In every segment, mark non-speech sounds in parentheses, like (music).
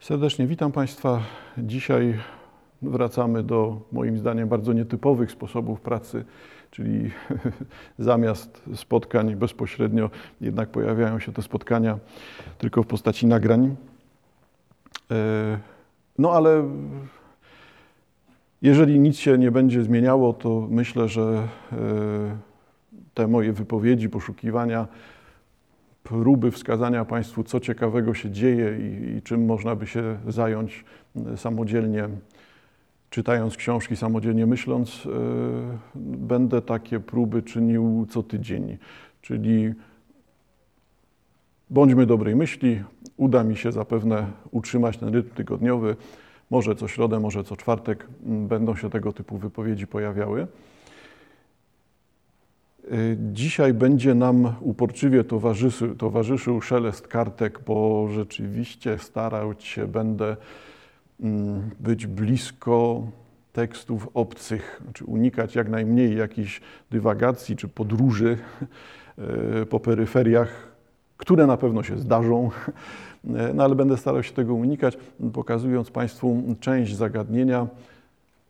Serdecznie witam Państwa. Dzisiaj wracamy do moim zdaniem bardzo nietypowych sposobów pracy, czyli (laughs) zamiast spotkań bezpośrednio jednak pojawiają się te spotkania tylko w postaci nagrań. E, no ale jeżeli nic się nie będzie zmieniało, to myślę, że e, te moje wypowiedzi, poszukiwania próby wskazania Państwu, co ciekawego się dzieje i, i, czym można by się zająć samodzielnie, czytając książki, samodzielnie myśląc, yy, będę takie próby czynił co tydzień. Czyli bądźmy dobrej myśli, uda mi się zapewne utrzymać ten rytm tygodniowy. Może co środę, może co czwartek będą się tego typu wypowiedzi pojawiały. Y, dzisiaj będzie nam uporczywie towarzyszył, towarzyszył szelest kartek, bo rzeczywiście starał się będę mm, być blisko tekstów obcych, znaczy unikać jak najmniej jakichś dywagacji czy podróży (laughs) y, po peryferiach, które na pewno się zdarzą, (laughs) y, no ale będę starał się tego unikać, pokazując Państwu część zagadnienia,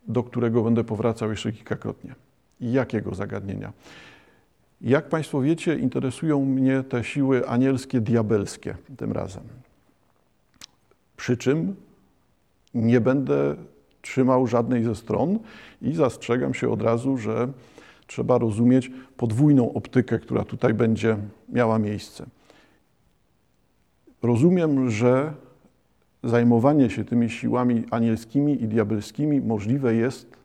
do którego będę powracał jeszcze kilkakrotnie. Jakiego zagadnienia? Jak Państwo wiecie, interesują mnie te siły anielskie, diabelskie tym razem. Przy czym nie będę trzymał żadnej ze stron i zastrzegam się od razu, że trzeba rozumieć podwójną optykę, która tutaj będzie miała miejsce. Rozumiem, że zajmowanie się tymi siłami anielskimi i diabelskimi możliwe jest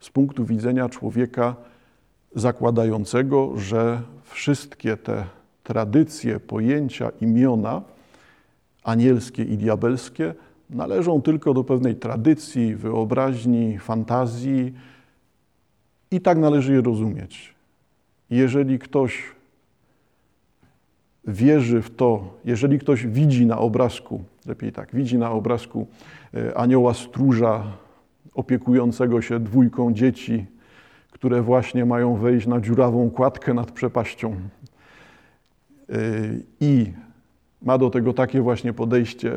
z punktu widzenia człowieka zakładającego, że wszystkie te tradycje, pojęcia, imiona anielskie i diabelskie należą tylko do pewnej tradycji, wyobraźni, fantazji i tak należy je rozumieć. Jeżeli ktoś wierzy w to, jeżeli ktoś widzi na obrazku, lepiej tak, widzi na obrazku e, anioła stróża opiekującego się dwójką dzieci, które właśnie mają wejść na dziurawą kładkę nad przepaścią. Y, I ma do tego takie właśnie podejście.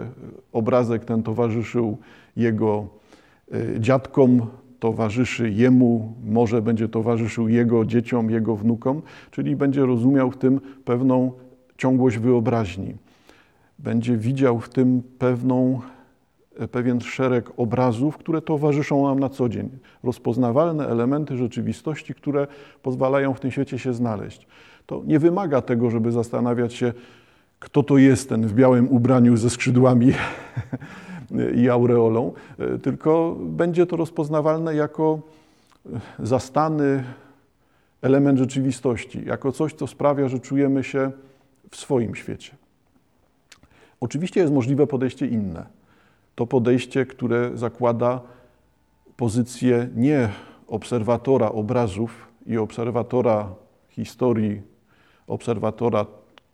Obrazek ten towarzyszył jego y, dziadkom, towarzyszy jemu, może będzie towarzyszył jego dzieciom, jego wnukom, czyli będzie rozumiał w tym pewną ciągłość wyobraźni. Będzie widział w tym pewną pewien szereg obrazów, które towarzyszą nam na co dzień. Rozpoznawalne elementy rzeczywistości, które pozwalają w tym świecie się znaleźć. To nie wymaga tego, żeby zastanawiać się, kto to jest ten w białym ubraniu ze skrzydłami (laughs) i aureolą, e, tylko będzie to rozpoznawalne jako e, zastany element rzeczywistości, jako coś, co sprawia, że czujemy się w swoim świecie. Oczywiście jest możliwe podejście inne to podejście, które zakłada pozycję nie obserwatora obrazów i obserwatora historii, obserwatora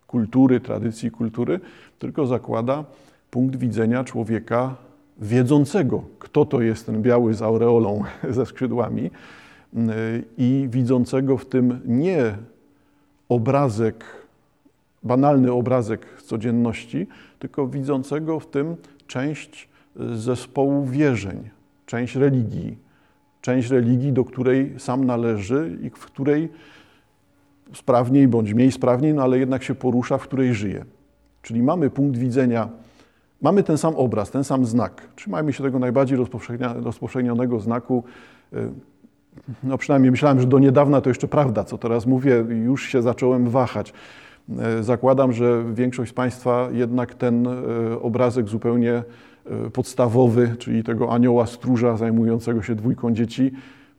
kultury, tradycji kultury, tylko zakłada punkt widzenia człowieka wiedzącego, kto to jest ten biały z aureolą (laughs) ze skrzydłami i widzącego w tym nie obrazek, banalny obrazek codzienności, tylko widzącego w tym część zespołu wierzeń, część religii, część religii, do której sam należy i w której sprawniej bądź mniej sprawniej, no ale jednak się porusza, w której żyje. Czyli mamy punkt widzenia, mamy ten sam obraz, ten sam znak. Trzymajmy się tego najbardziej rozpowszechnionego znaku. No przynajmniej myślałem, że do niedawna to jeszcze prawda, co teraz mówię, już się zacząłem wahać. Zakładam, że większość z Państwa jednak ten e, obrazek zupełnie E, podstawowy, czyli tego anioła stróża zajmującego się dwójką dzieci,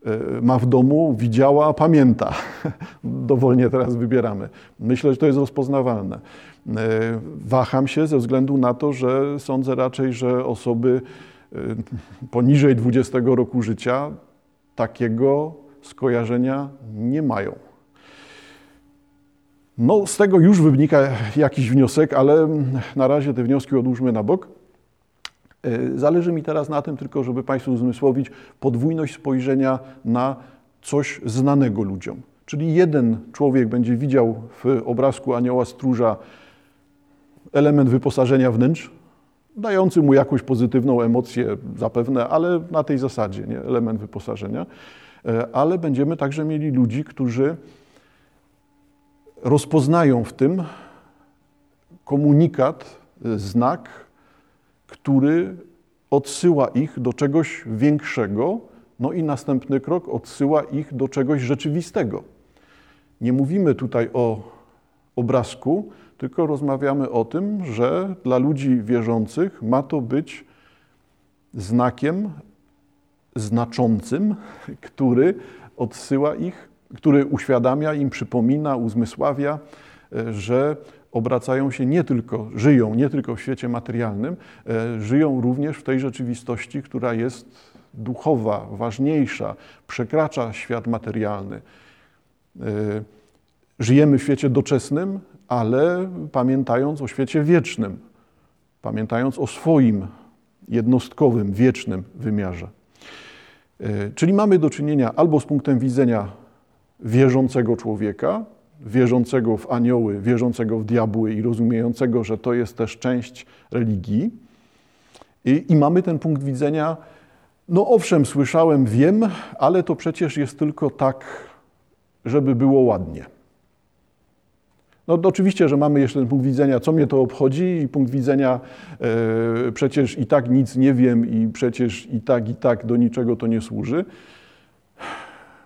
e, ma w domu, widziała, pamięta. (laughs) Dowolnie teraz wybieramy. Myślę, że to jest rozpoznawalne. E, waham się ze względu na to, że sądzę raczej, że osoby poniżej 20 roku życia takiego skojarzenia nie mają. No, z tego już wynika jakiś wniosek, ale na razie te wnioski odłóżmy na bok. E, zależy mi teraz na tym tylko, żeby Państwu uzmysłowić podwójność spojrzenia na coś znanego ludziom. Czyli jeden człowiek będzie widział w obrazku anioła stróża element wyposażenia wnętrz, dający mu jakąś pozytywną emocję zapewne, ale na tej zasadzie, nie? element wyposażenia. E, ale będziemy także mieli ludzi, którzy rozpoznają w tym komunikat, e, znak, który odsyła ich do czegoś większego, no i następny krok odsyła ich do czegoś rzeczywistego. Nie mówimy tutaj o obrazku, tylko rozmawiamy o tym, że dla ludzi wierzących ma to być znakiem znaczącym, (laughs) który odsyła ich, który uświadamia im, przypomina, uzmysławia, e, że obracają się nie tylko, żyją nie tylko w świecie materialnym, e, żyją również w tej rzeczywistości, która jest duchowa, ważniejsza, przekracza świat materialny. E, żyjemy w świecie doczesnym, ale pamiętając o świecie wiecznym, pamiętając o swoim jednostkowym, wiecznym wymiarze. Czyli mamy do czynienia albo z punktem widzenia wierzącego człowieka, wierzącego w anioły, wierzącego w diabły i rozumiejącego, że to jest też część religii. I, I, mamy ten punkt widzenia, no owszem, słyszałem, wiem, ale to przecież jest tylko tak, żeby było ładnie. No oczywiście, że mamy jeszcze ten punkt widzenia, co mnie to obchodzi i punkt widzenia e, przecież i tak nic nie wiem i przecież i tak, i tak do niczego to nie służy.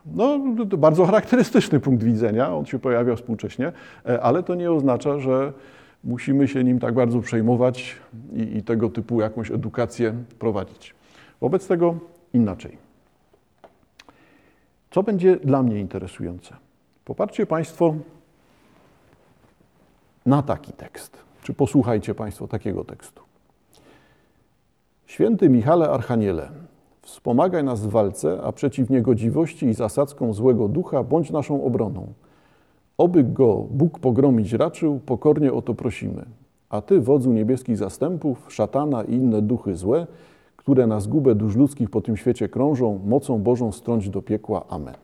No, bardzo (laughs) charakterystyczny punkt widzenia, on się pojawia współcześnie, e, ale to nie oznacza, że musimy się nim tak bardzo przejmować i, i tego typu jakąś edukację prowadzić. Wobec tego inaczej. Co będzie dla mnie interesujące? Popatrzcie Państwo na taki tekst. Czy posłuchajcie Państwo takiego tekstu. Święty Michale Archaniele, wspomagaj nas w walce, a przeciw niegodziwości i zasadzką złego ducha bądź naszą obroną. Oby go Bóg pogromić raczył, pokornie o to prosimy. A Ty, wodzu niebieskich zastępów, szatana i inne duchy złe, które na zgubę dusz ludzkich po tym świecie krążą, mocą Bożą strąć do piekła. Amen.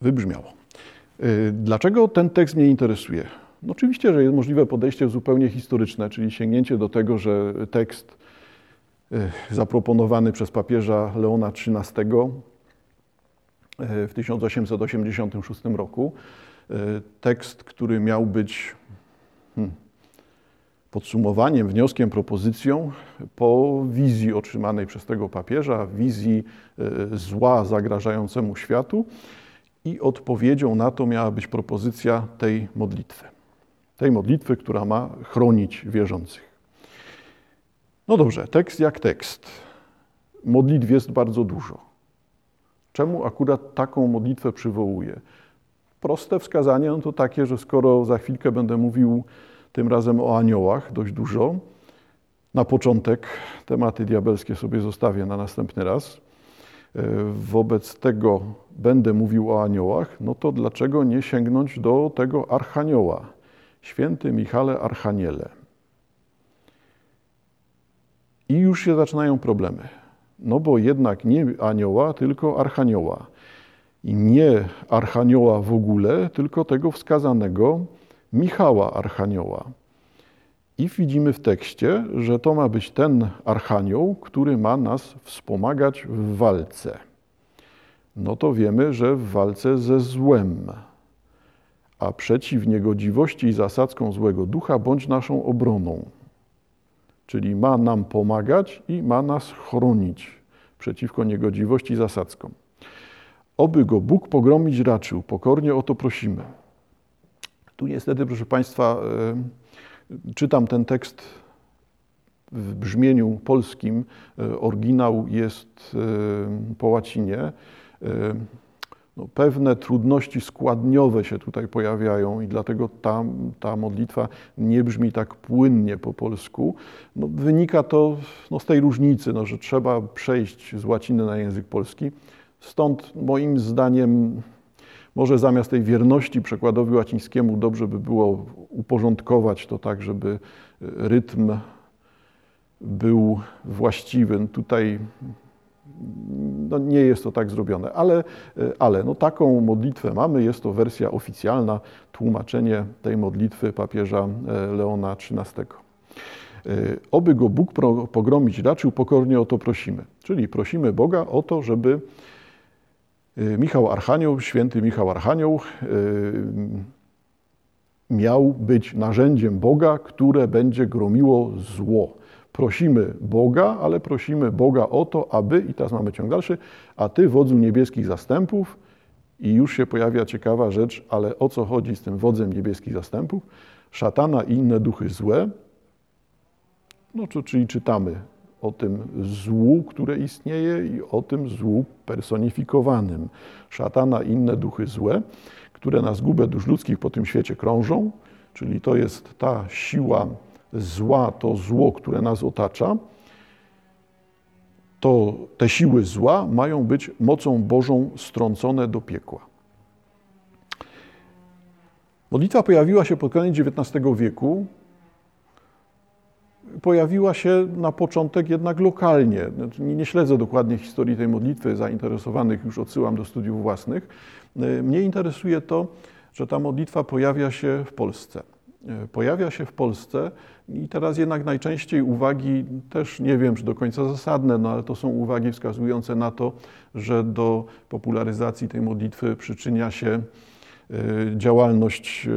Wybrzmiało. Y, dlaczego ten tekst mnie interesuje? No oczywiście, że jest możliwe podejście zupełnie historyczne, czyli sięgnięcie do tego, że tekst y, zaproponowany przez papieża Leona XIII y, w 1886 roku, tekst, który miał być hmm, podsumowaniem, wnioskiem, propozycją po wizji otrzymanej przez tego papieża, wizji zła zagrażającemu światu, i odpowiedzią na to miała być propozycja tej modlitwy. Tej modlitwy, która ma chronić wierzących. No dobrze, tekst jak tekst. Modlitw jest bardzo dużo. Czemu akurat taką modlitwę przywołuję? Proste wskazanie no to takie, że skoro za chwilkę będę mówił tym razem o aniołach dość dużo, na początek tematy diabelskie sobie zostawię na następny raz. E, wobec tego będę mówił o aniołach, no to dlaczego nie sięgnąć do tego archanioła? Święty Michale Archaniele. I już się zaczynają problemy. No bo jednak nie anioła, tylko archanioła. I nie archanioła w ogóle, tylko tego wskazanego Michała Archanioła. I widzimy w tekście, że to ma być ten archanioł, który ma nas wspomagać w walce. No to wiemy, że w walce ze złem, a przeciw niegodziwości i zasadzką złego ducha bądź naszą obroną. Czyli ma nam pomagać i ma nas chronić przeciwko niegodziwości i zasadzkom. Oby go Bóg pogromić raczył, pokornie o to prosimy. Tu niestety, proszę Państwa, Czytam ten tekst w brzmieniu polskim. E, oryginał jest e, po łacinie. E, no, pewne trudności składniowe się tutaj pojawiają i dlatego ta, ta modlitwa nie brzmi tak płynnie po polsku. No, wynika to no, z tej różnicy, no, że trzeba przejść z łaciny na język polski. Stąd moim zdaniem może zamiast tej wierności przekładowi łacińskiemu dobrze by było uporządkować to tak, żeby rytm był właściwy. Tutaj No, nie jest to tak zrobione, ale, ale no, taką modlitwę mamy. Jest to wersja oficjalna, tłumaczenie tej modlitwy papieża Leona XIII. Oby go Bóg pogromić raczył, pokornie o to prosimy. Czyli prosimy Boga o to, żeby Michał Archanioł, święty Michał Archanioł, miał być narzędziem Boga, które będzie gromiło zło. Prosimy Boga, ale prosimy Boga o to, aby, i teraz mamy ciąg dalszy, a Ty, wodzu niebieskich zastępów, i już się pojawia ciekawa rzecz, ale o co chodzi z tym wodzem niebieskich zastępów? Szatana i inne duchy złe, no to, czyli czytamy o tym złu, które istnieje i o tym złu personifikowanym. Szatana i inne duchy złe które na zgubę dusz ludzkich po tym świecie krążą, czyli to jest ta siła zła, to zło, które nas otacza, to te siły zła mają być mocą Bożą strącone do piekła. Modlitwa pojawiła się pod koniec XIX wieku. Pojawiła się na początek jednak lokalnie. Nie śledzę dokładnie historii tej modlitwy, zainteresowanych już odsyłam do studiów własnych. Mnie interesuje to, że ta modlitwa pojawia się w Polsce. E, pojawia się w Polsce i teraz jednak najczęściej uwagi, też nie wiem, czy do końca zasadne, no ale to są uwagi wskazujące na to, że do popularyzacji tej modlitwy przyczynia się e, działalność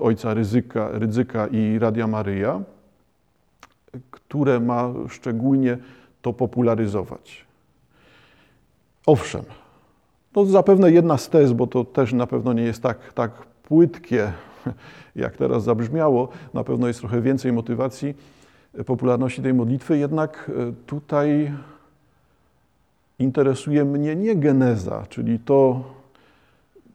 ojca Ryzyka, Rydzyka i Radia Maryja, które ma szczególnie to popularyzować. Owszem, to zapewne jedna z tez, bo to też na pewno nie jest tak, tak płytkie, (laughs) jak teraz zabrzmiało. Na pewno jest trochę więcej motywacji popularności tej modlitwy, jednak e, tutaj interesuje mnie nie geneza, czyli to,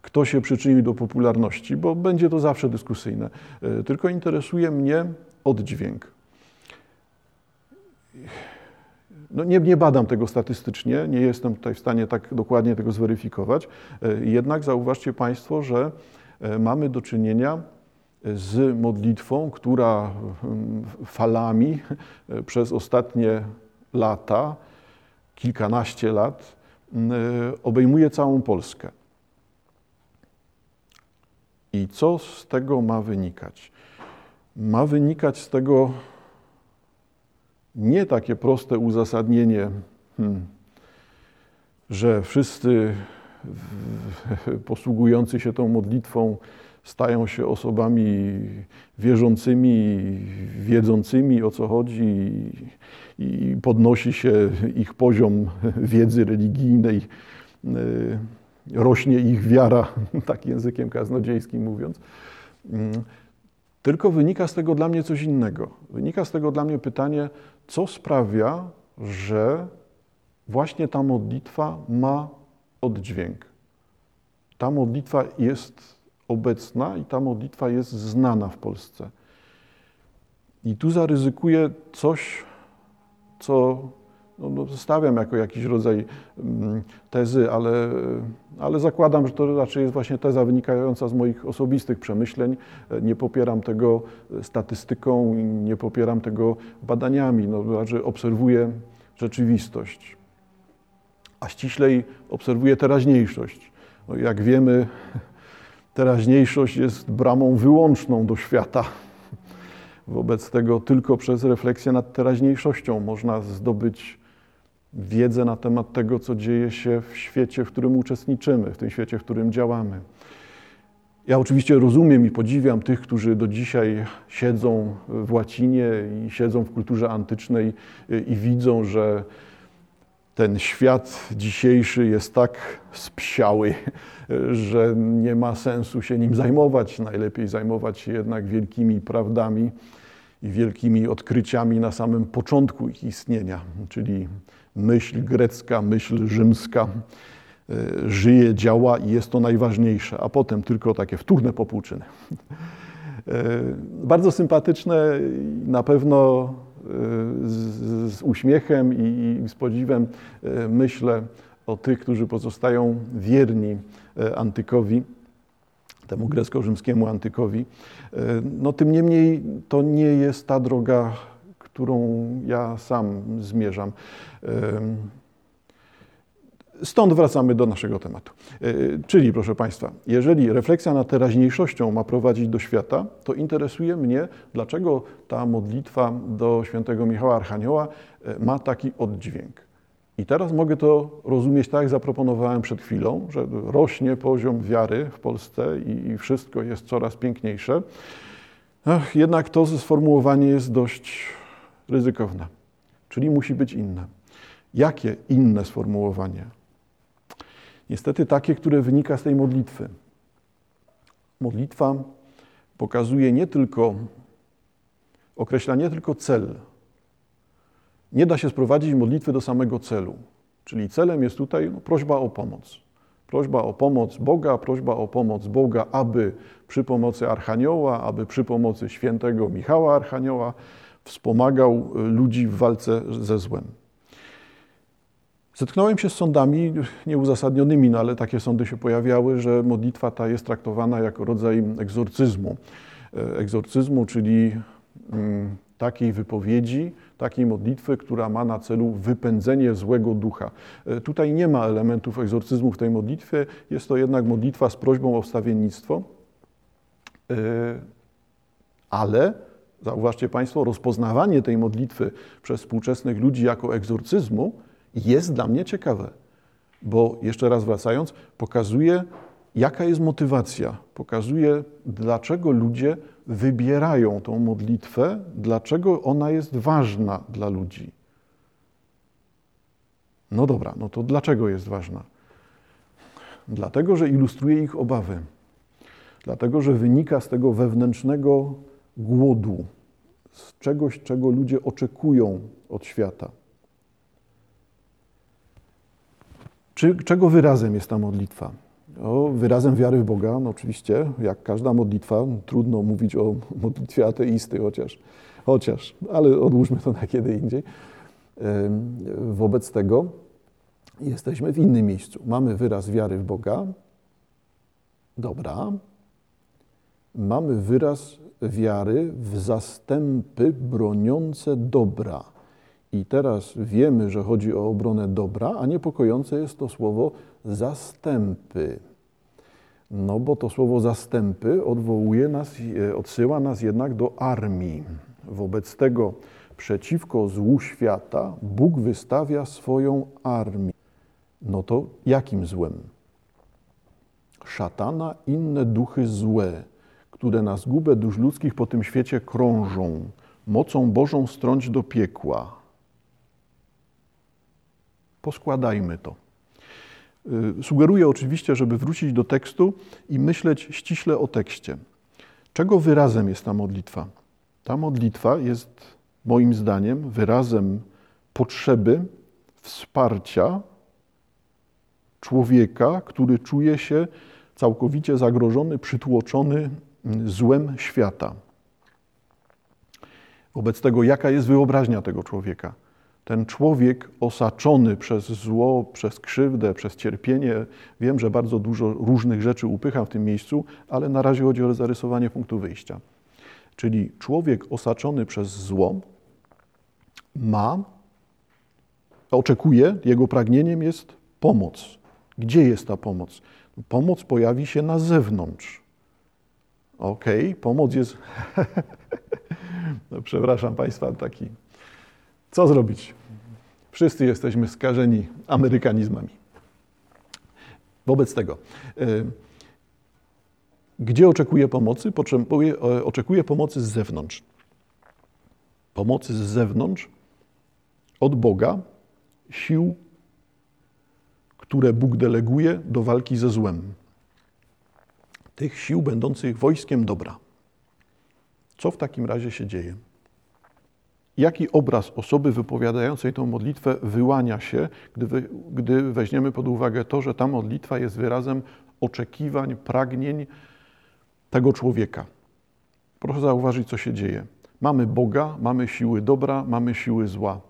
kto się przyczynił do popularności, bo będzie to zawsze dyskusyjne, e, tylko interesuje mnie oddźwięk. No nie, nie badam tego statystycznie, nie jestem tutaj w stanie tak dokładnie tego zweryfikować. E, jednak zauważcie Państwo, że e, mamy do czynienia z modlitwą, która mm, falami (laughs) e, przez ostatnie lata, kilkanaście lat, mm, obejmuje całą Polskę. I co z tego ma wynikać? Ma wynikać z tego nie takie proste uzasadnienie, hmm, że wszyscy (laughs) posługujący się tą modlitwą stają się osobami wierzącymi, wiedzącymi o co chodzi i podnosi się ich poziom (laughs) wiedzy religijnej, y, rośnie ich wiara, (laughs) tak językiem kaznodziejskim mówiąc. Hmm, tylko wynika z tego dla mnie coś innego. Wynika z tego dla mnie pytanie, co sprawia, że właśnie ta modlitwa ma oddźwięk. Ta modlitwa jest obecna i ta modlitwa jest znana w Polsce. I tu zaryzykuję coś, co no, no, stawiam jako jakiś rodzaj mm, tezy, ale, ale zakładam, że to raczej jest właśnie teza wynikająca z moich osobistych przemyśleń. Nie popieram tego statystyką, nie popieram tego badaniami. No, raczej obserwuję rzeczywistość, a ściślej obserwuję teraźniejszość. No, jak wiemy, teraźniejszość jest bramą wyłączną do świata. Wobec tego tylko przez refleksję nad teraźniejszością można zdobyć wiedzę na temat tego, co dzieje się w świecie, w którym uczestniczymy, w tym świecie, w którym działamy. Ja oczywiście rozumiem i podziwiam tych, którzy do dzisiaj siedzą w łacinie i siedzą w kulturze antycznej i widzą, że ten świat dzisiejszy jest tak spsiały, że nie ma sensu się nim zajmować. Najlepiej zajmować się jednak wielkimi prawdami i wielkimi odkryciami na samym początku ich istnienia, czyli myśl grecka, myśl rzymska e, żyje, działa i jest to najważniejsze, a potem tylko takie wtórne popłuczyny. E, bardzo sympatyczne na pewno z, z uśmiechem i, i z podziwem myślę o tych, którzy pozostają wierni antykowi, temu grecko-rzymskiemu antykowi. No tym niemniej to nie jest ta droga którą ja sam zmierzam. Stąd wracamy do naszego tematu. E, czyli, proszę Państwa, jeżeli refleksja nad teraźniejszością ma prowadzić do świata, to interesuje mnie, dlaczego ta modlitwa do świętego Michała Archanioła e, ma taki oddźwięk. I teraz mogę to rozumieć tak, jak zaproponowałem przed chwilą, że rośnie poziom wiary w Polsce i wszystko jest coraz piękniejsze. Ach, jednak to sformułowanie jest dość ryzykowne, czyli musi być inne. Jakie inne sformułowanie? Niestety takie, które wynika z tej modlitwy. Modlitwa pokazuje nie tylko, określa nie tylko cel. Nie da się sprowadzić modlitwy do samego celu. Czyli celem jest tutaj no, prośba o pomoc. Prośba o pomoc Boga, prośba o pomoc Boga, aby przy pomocy Archanioła, aby przy pomocy świętego Michała Archanioła wspomagał ludzi w walce ze złem. Zetknąłem się z sądami nieuzasadnionymi, no ale takie sądy się pojawiały, że modlitwa ta jest traktowana jako rodzaj egzorcyzmu. E, egzorcyzmu, czyli mm, takiej wypowiedzi, takiej modlitwy, która ma na celu wypędzenie złego ducha. E, tutaj nie ma elementów egzorcyzmu w tej modlitwie, jest to jednak modlitwa z prośbą o wstawiennictwo, e, ale zauważcie Państwo, rozpoznawanie tej modlitwy przez współczesnych ludzi jako egzorcyzmu jest dla mnie ciekawe, bo jeszcze raz wracając, pokazuje, jaka jest motywacja, pokazuje, dlaczego ludzie wybierają tą modlitwę, dlaczego ona jest ważna dla ludzi. No dobra, no to dlaczego jest ważna? Dlatego, że ilustruje ich obawy. Dlatego, że wynika z tego wewnętrznego głodu, z czegoś, czego ludzie oczekują od świata. Czy, czego wyrazem jest ta modlitwa? Wyrazem wiary w Boga, no oczywiście, jak każda modlitwa, trudno mówić o (laughs) modlitwie ateisty, chociaż, chociaż, ale odłóżmy to na kiedy indziej. Wobec tego jesteśmy w innym miejscu. Mamy wyraz wiary w Boga, dobra. Mamy wyraz wiary w zastępy broniące dobra. I teraz wiemy, że chodzi o obronę dobra, a niepokojące jest to słowo zastępy. No bo to słowo zastępy odwołuje nas, e, odsyła nas jednak do armii. Wobec tego przeciwko złu świata Bóg wystawia swoją armię. No to jakim złem? Szatana, inne duchy złe, które na zgubę dusz ludzkich po tym świecie krążą, mocą Bożą strąć do piekła Poskładajmy to. Y, sugeruję oczywiście, żeby wrócić do tekstu i myśleć ściśle o tekście. Czego wyrazem jest ta modlitwa? Ta modlitwa jest moim zdaniem wyrazem potrzeby wsparcia człowieka, który czuje się całkowicie zagrożony, przytłoczony mm, złem świata. Wobec tego, jaka jest wyobraźnia tego człowieka? Ten człowiek osaczony przez zło, przez krzywdę, przez cierpienie, wiem, że bardzo dużo różnych rzeczy upycham w tym miejscu, ale na razie chodzi o zarysowanie punktu wyjścia. Czyli człowiek osaczony przez zło ma, oczekuje, jego pragnieniem jest pomoc. Gdzie jest ta pomoc? Pomoc pojawi się na zewnątrz. Okej, okay, pomoc jest. (laughs) no, przepraszam Państwa, taki. Co zrobić? Wszyscy jesteśmy skażeni amerykanizmami. Wobec tego, e, gdzie oczekuje pomocy? Potrzebuje, e, oczekuje pomocy z zewnątrz. Pomocy z zewnątrz od Boga, sił, które Bóg deleguje do walki ze złem. Tych sił będących wojskiem dobra. Co w takim razie się dzieje? Jaki obraz osoby wypowiadającej tą modlitwę wyłania się, gdy, gdy weźmiemy pod uwagę to, że ta modlitwa jest wyrazem oczekiwań, pragnień tego człowieka. Proszę zauważyć, co się dzieje. Mamy Boga, mamy siły dobra, mamy siły zła.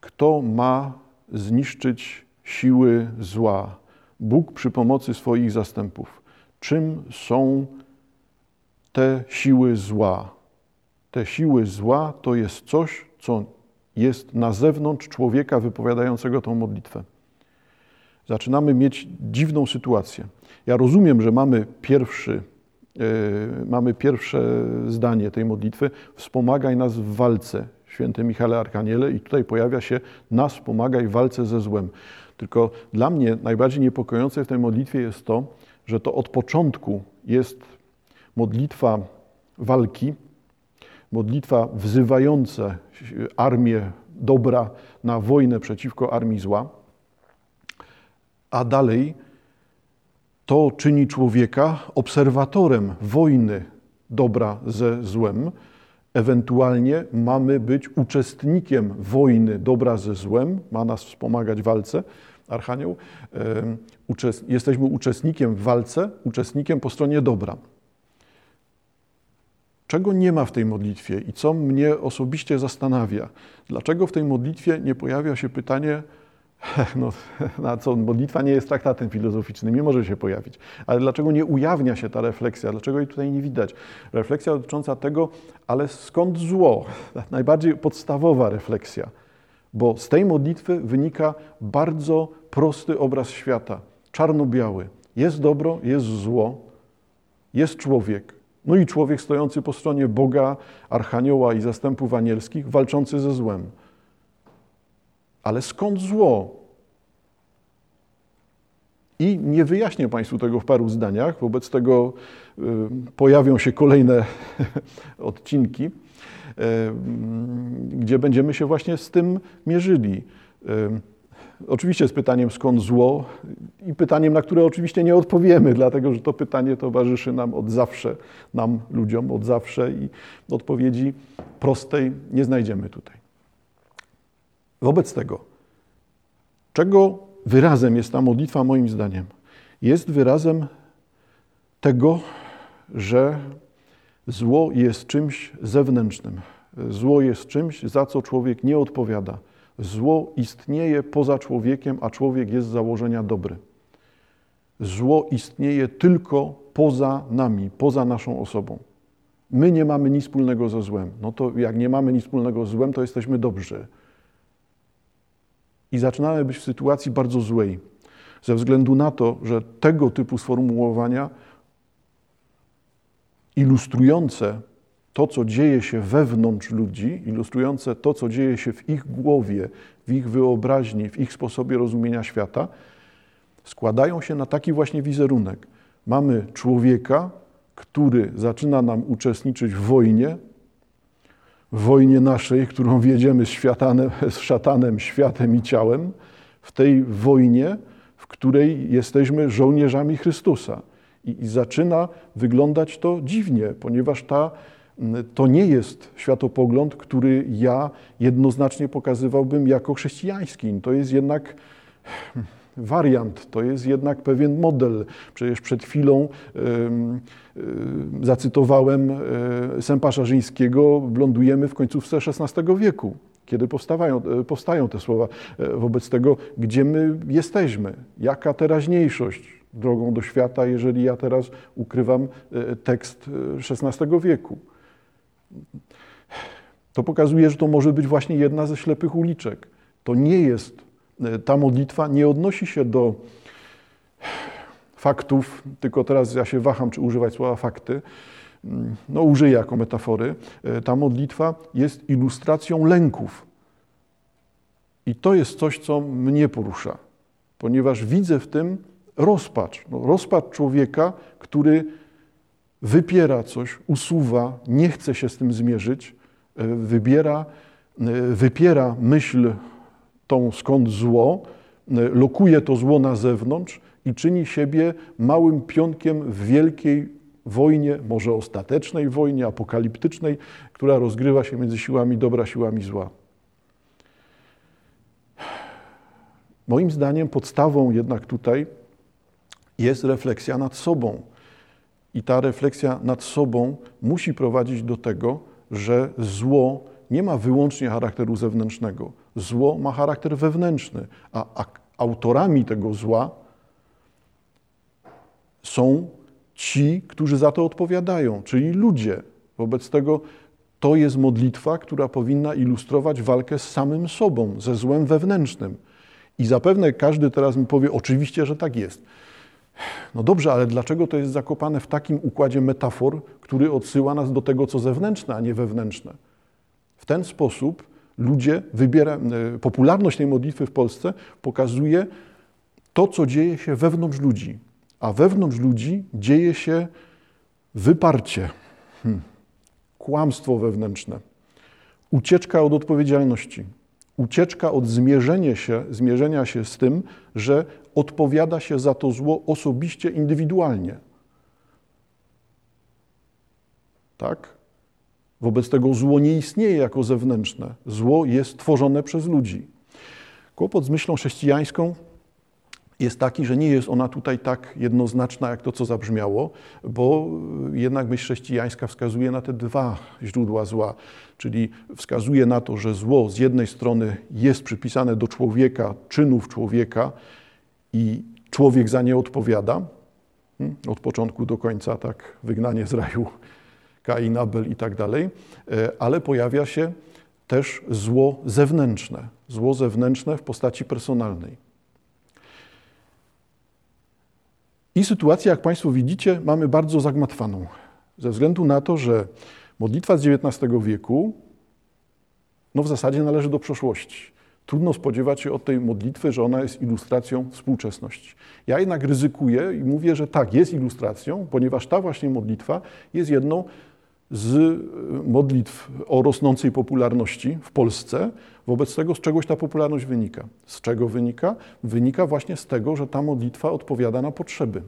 Kto ma zniszczyć siły zła? Bóg przy pomocy swoich zastępów. Czym są te siły zła? Te siły zła to jest coś, co jest na zewnątrz człowieka wypowiadającego tą modlitwę. zaczynamy mieć dziwną sytuację. Ja rozumiem, że mamy pierwszy, yy, mamy pierwsze zdanie tej modlitwy, wspomagaj nas w walce, święty Michale Arkaniele, i tutaj pojawia się nas wspomagaj w walce ze złem. Tylko dla mnie najbardziej niepokojące w tej modlitwie jest to, że to od początku jest modlitwa walki, modlitwa wzywająca armię dobra na wojnę przeciwko armii zła, a dalej to czyni człowieka obserwatorem wojny dobra ze złem. Ewentualnie mamy być uczestnikiem wojny dobra ze złem, ma nas wspomagać w walce, Archanioł. Jesteśmy uczestnikiem w walce, uczestnikiem po stronie dobra. Czego nie ma w tej modlitwie i co mnie osobiście zastanawia? Dlaczego w tej modlitwie nie pojawia się pytanie, no, (laughs) na co modlitwa nie jest traktatem filozoficznym, nie może się pojawić, ale dlaczego nie ujawnia się ta refleksja? Dlaczego jej tutaj nie widać? Refleksja dotycząca tego, ale skąd zło? (laughs) Najbardziej podstawowa refleksja, bo z tej modlitwy wynika bardzo prosty obraz świata, czarno-biały. Jest dobro, jest zło, jest człowiek. No i człowiek stojący po stronie Boga, Archanioła i zastępów anielskich, walczący ze złem. Ale skąd zło? I nie wyjaśnię Państwu tego w paru zdaniach, wobec tego y, pojawią się kolejne (laughs) odcinki, y, gdzie będziemy się właśnie z tym mierzyli. Y, Oczywiście z pytaniem skąd zło i pytaniem, na które oczywiście nie odpowiemy, dlatego że to pytanie towarzyszy nam od zawsze, nam ludziom od zawsze i odpowiedzi prostej nie znajdziemy tutaj. Wobec tego, czego wyrazem jest ta modlitwa moim zdaniem? Jest wyrazem tego, że zło jest czymś zewnętrznym. Zło jest czymś, za co człowiek nie odpowiada Zło istnieje poza człowiekiem, a człowiek jest z założenia dobry. Zło istnieje tylko poza nami, poza naszą osobą. My nie mamy nic wspólnego ze złem. No to jak nie mamy nic wspólnego ze złem, to jesteśmy dobrzy. I zaczynamy być w sytuacji bardzo złej, ze względu na to, że tego typu sformułowania ilustrujące to, co dzieje się wewnątrz ludzi, ilustrujące to, co dzieje się w ich głowie, w ich wyobraźni, w ich sposobie rozumienia świata, składają się na taki właśnie wizerunek. Mamy człowieka, który zaczyna nam uczestniczyć w wojnie, w wojnie naszej, którą wiedziemy z, światanem, z szatanem, światem i ciałem, w tej wojnie, w której jesteśmy żołnierzami Chrystusa. I, i zaczyna wyglądać to dziwnie, ponieważ ta to nie jest światopogląd, który ja jednoznacznie pokazywałbym jako chrześcijański. To jest jednak wariant, to jest jednak pewien model. Przecież przed chwilą zacytowałem e, Sępa Żarzyńskiego, lądujemy w końcówce XVI wieku, kiedy powstają, e, powstają te słowa. E, wobec tego, gdzie my jesteśmy, jaka teraźniejszość drogą do świata, jeżeli ja teraz ukrywam tekst XVI wieku. To pokazuje, że to może być właśnie jedna ze ślepych uliczek. To nie jest, e, ta modlitwa nie odnosi się do faktów, tylko teraz ja się waham, czy używać słowa fakty. Mm, no, użyję jako metafory. E, ta modlitwa jest ilustracją lęków. I to jest coś, co mnie porusza, ponieważ widzę w tym rozpacz. No, rozpacz człowieka, który wypiera coś, usuwa, nie chce się z tym zmierzyć, e, wybiera, e, wypiera myśl tą skąd zło, e, lokuje to zło na zewnątrz i czyni siebie małym pionkiem w wielkiej wojnie, może ostatecznej wojnie, apokaliptycznej, która rozgrywa się między siłami dobra, siłami zła. Moim zdaniem podstawą jednak tutaj jest refleksja nad sobą i ta refleksja nad sobą musi prowadzić do tego, że zło nie ma wyłącznie charakteru zewnętrznego. Zło ma charakter wewnętrzny, a autorami tego zła są ci, którzy za to odpowiadają, czyli ludzie. Wobec tego to jest modlitwa, która powinna ilustrować walkę z samym sobą, ze złem wewnętrznym. I zapewne każdy teraz mi powie, oczywiście, że tak jest. No dobrze, ale dlaczego to jest zakopane w takim układzie metafor, który odsyła nas do tego, co zewnętrzne, a nie wewnętrzne? W ten sposób ludzie wybiera, e, popularność tej modlitwy w Polsce pokazuje to, co dzieje się wewnątrz ludzi. A wewnątrz ludzi dzieje się wyparcie, hmm. kłamstwo wewnętrzne, ucieczka od odpowiedzialności, ucieczka od zmierzenia się, zmierzenia się z tym, że odpowiada się za to zło osobiście, indywidualnie. Tak? Wobec tego zło nie istnieje jako zewnętrzne. Zło jest tworzone przez ludzi. Kłopot z myślą chrześcijańską jest taki, że nie jest ona tutaj tak jednoznaczna, jak to, co zabrzmiało, bo jednak myśl chrześcijańska wskazuje na te dwa źródła zła, czyli wskazuje na to, że zło z jednej strony jest przypisane do człowieka, czynów człowieka i człowiek za nie odpowiada, hmm, od początku do końca, tak, wygnanie z raju, (laughs) Kain, Abel i tak dalej, e, ale pojawia się też zło zewnętrzne, zło zewnętrzne w postaci personalnej. I sytuację, jak Państwo widzicie, mamy bardzo zagmatwaną. Ze względu na to, że modlitwa z XIX wieku no w zasadzie należy do przeszłości. Trudno spodziewać się od tej modlitwy, że ona jest ilustracją współczesności. Ja jednak ryzykuję i mówię, że tak, jest ilustracją, ponieważ ta właśnie modlitwa jest jedną z e, modlitw o rosnącej popularności w Polsce. Wobec tego z czegoś ta popularność wynika. Z czego wynika? Wynika właśnie z tego, że ta modlitwa odpowiada na potrzeby.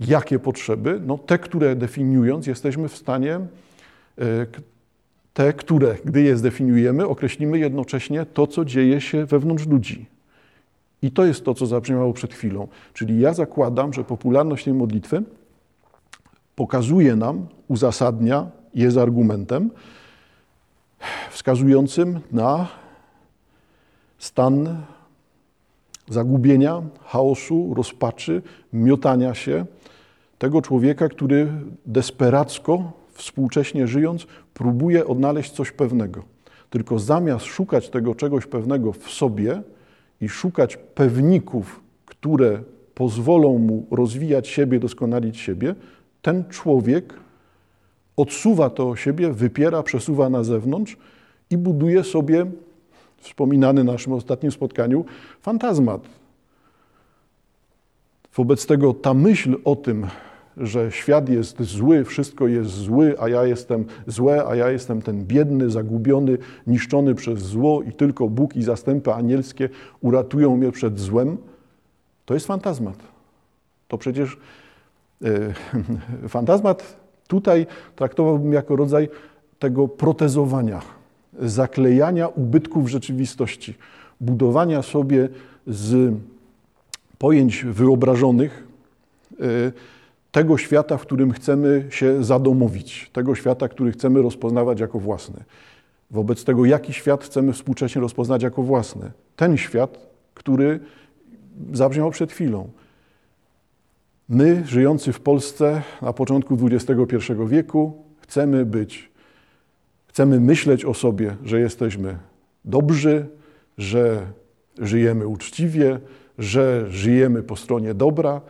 Jakie potrzeby? No te, które definiując jesteśmy w stanie, e, te, które, gdy je zdefiniujemy, określimy jednocześnie to, co dzieje się wewnątrz ludzi. I to jest to, co zabrzmiało przed chwilą. Czyli ja zakładam, że popularność tej modlitwy pokazuje nam, uzasadnia, jest argumentem wskazującym na stan zagubienia, chaosu, rozpaczy, miotania się tego człowieka, który desperacko, współcześnie żyjąc, próbuje odnaleźć coś pewnego. Tylko zamiast szukać tego czegoś pewnego w sobie i szukać pewników, które pozwolą mu rozwijać siebie, doskonalić siebie, ten człowiek odsuwa to o siebie, wypiera, przesuwa na zewnątrz i buduje sobie, wspominany na naszym ostatnim spotkaniu, fantazmat. Wobec tego ta myśl o tym, że świat jest zły, wszystko jest zły, a ja jestem złe, a ja jestem ten biedny, zagubiony, niszczony przez zło i tylko Bóg i zastępy anielskie uratują mnie przed złem, to jest fantazmat. To przecież E, (laughs) fantazmat tutaj traktowałbym jako rodzaj tego protezowania, zaklejania ubytków rzeczywistości, budowania sobie z pojęć wyobrażonych e, tego świata, w którym chcemy się zadomowić, tego świata, który chcemy rozpoznawać jako własny. Wobec tego, jaki świat chcemy współcześnie rozpoznać jako własny? Ten świat, który zabrzmiał przed chwilą. My, żyjący w Polsce na początku XXI wieku, chcemy być, chcemy myśleć o sobie, że jesteśmy dobrzy, że żyjemy uczciwie, że żyjemy po stronie dobra,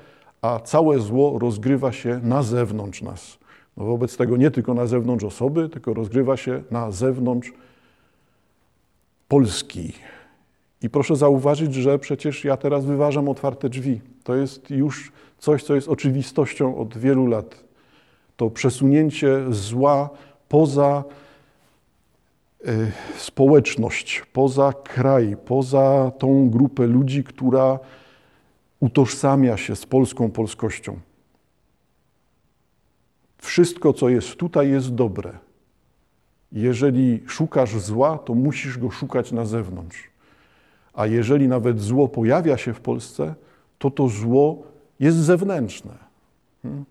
a całe zło rozgrywa się na zewnątrz nas. No wobec tego nie tylko na zewnątrz osoby, tylko rozgrywa się na zewnątrz Polski. I proszę zauważyć, że przecież ja teraz wyważam otwarte drzwi. To jest już coś, co jest oczywistością od wielu lat. To przesunięcie zła poza y, społeczność, poza kraj, poza tą grupę ludzi, która utożsamia się z polską polskością. Wszystko, co jest tutaj, jest dobre. Jeżeli szukasz zła, to musisz go szukać na zewnątrz. A jeżeli nawet zło pojawia się w Polsce, to to zło jest zewnętrzne. Hmm?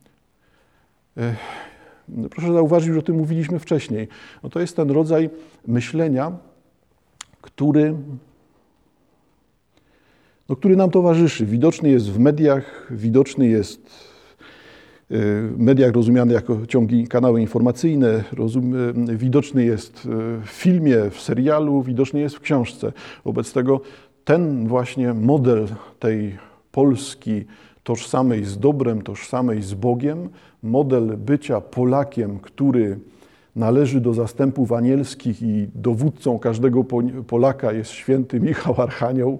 No proszę zauważyć, że o tym mówiliśmy wcześniej. No to jest ten rodzaj myślenia, który, no, który nam towarzyszy. Widoczny jest w mediach, widoczny jest e, w mediach rozumiany jako ciągi, kanały informacyjne, rozum, widoczny jest w filmie, w serialu, widoczny jest w książce. Wobec tego ten właśnie model tej Polski tożsamej z dobrem, tożsamej z Bogiem, model bycia Polakiem, który należy do zastępów anielskich i dowódcą każdego Polaka jest święty Michał Archanioł.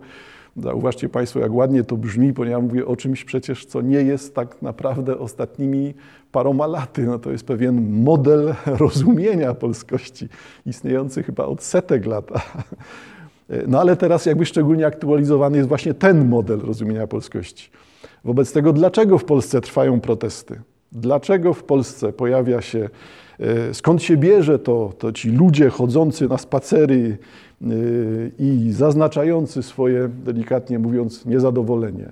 Zauważcie Państwo, jak ładnie to brzmi, ponieważ mówię o czymś przecież, co nie jest tak naprawdę ostatnimi paroma laty. No to jest pewien model (laughs) rozumienia polskości, istniejący chyba od setek lat. (laughs) No ale teraz jakby szczególnie aktualizowany jest właśnie ten model rozumienia polskości. Wobec tego, dlaczego w Polsce trwają protesty? Dlaczego w Polsce pojawia się, e, skąd się bierze to, to ci ludzie chodzący na spacery i zaznaczający swoje, delikatnie mówiąc, niezadowolenie?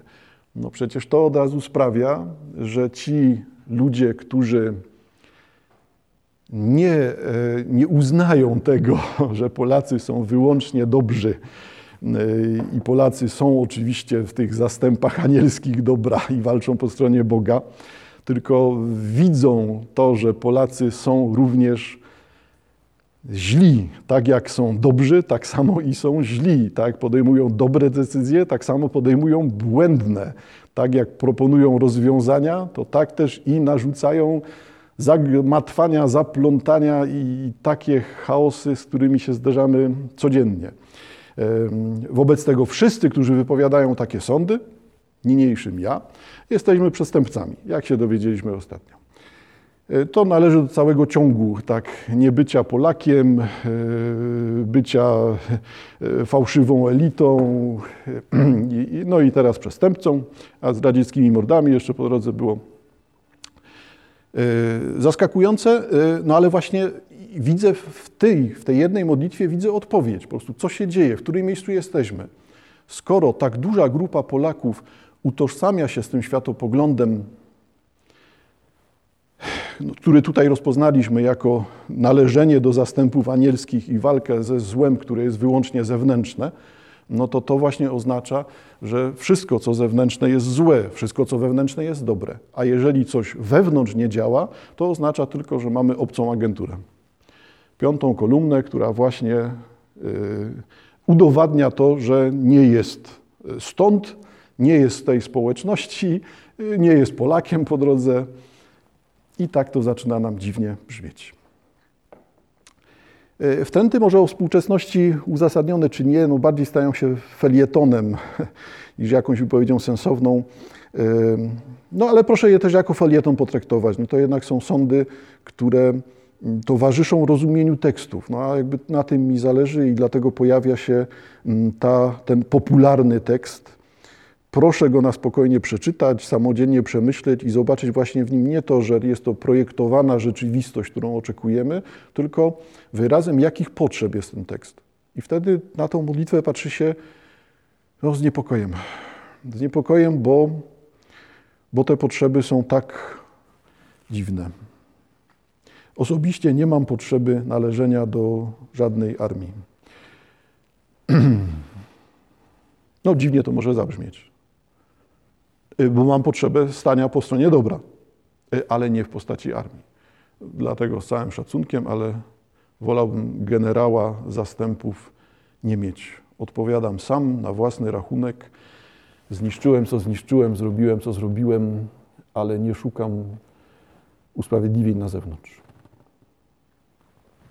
No przecież to od razu sprawia, że ci ludzie, którzy nie, e, nie uznają tego, (laughs) że Polacy są wyłącznie dobrzy i Polacy są oczywiście w tych zastępach anielskich dobra i walczą po stronie Boga, tylko widzą to, że Polacy są również źli. Tak jak są dobrzy, tak samo i są źli. Tak podejmują dobre decyzje, tak samo podejmują błędne. Tak jak proponują rozwiązania, to tak też i narzucają zagmatwania, zaplątania i takie chaosy, z którymi się zderzamy codziennie. Wobec tego wszyscy, którzy wypowiadają takie sądy, niniejszym ja, jesteśmy przestępcami, jak się dowiedzieliśmy ostatnio. E, to należy do całego ciągu, tak, niebycia Polakiem, e, bycia e, fałszywą elitą, (clears throat) no i teraz przestępcą, a z radzieckimi mordami jeszcze po drodze było zaskakujące, no ale właśnie widzę w tej, w tej jednej modlitwie widzę odpowiedź, po prostu co się dzieje, w którym miejscu jesteśmy. Skoro tak duża grupa Polaków utożsamia się z tym światopoglądem, no, który tutaj rozpoznaliśmy jako należenie do zastępów anielskich i walkę ze złem, które jest wyłącznie zewnętrzne, no to to właśnie oznacza, że wszystko, co zewnętrzne jest złe, wszystko, co wewnętrzne jest dobre. A jeżeli coś wewnątrz nie działa, to oznacza tylko, że mamy obcą agenturę. Piątą kolumnę, która właśnie y, udowadnia to, że nie jest stąd, nie jest z tej społeczności, nie jest Polakiem po drodze. I tak to zaczyna nam dziwnie brzmieć. E, wtręty może o współczesności uzasadnione czy nie, no bardziej stają się felietonem (laughs) niż jakąś wypowiedzią sensowną. E, no ale proszę je też jako felieton potraktować. No to jednak są sądy, które towarzyszą rozumieniu tekstów. No a jakby na tym mi zależy i dlatego pojawia się ta, ten popularny tekst, Proszę go na spokojnie przeczytać, samodzielnie przemyśleć i zobaczyć właśnie w nim nie to, że jest to projektowana rzeczywistość, którą oczekujemy, tylko wyrazem jakich potrzeb jest ten tekst. I wtedy na tą modlitwę patrzy się no, z niepokojem. Z niepokojem, bo, bo te potrzeby są tak dziwne. Osobiście nie mam potrzeby należenia do żadnej armii. (clears throat) No, dziwnie to może zabrzmieć. Y, bo mam potrzebę stania po stronie dobra, y, ale nie w postaci armii. Dlatego z całym szacunkiem, ale wolałbym generała zastępów nie mieć. Odpowiadam sam na własny rachunek. Zniszczyłem, co zniszczyłem, zrobiłem, co zrobiłem, ale nie szukam usprawiedliwień na zewnątrz.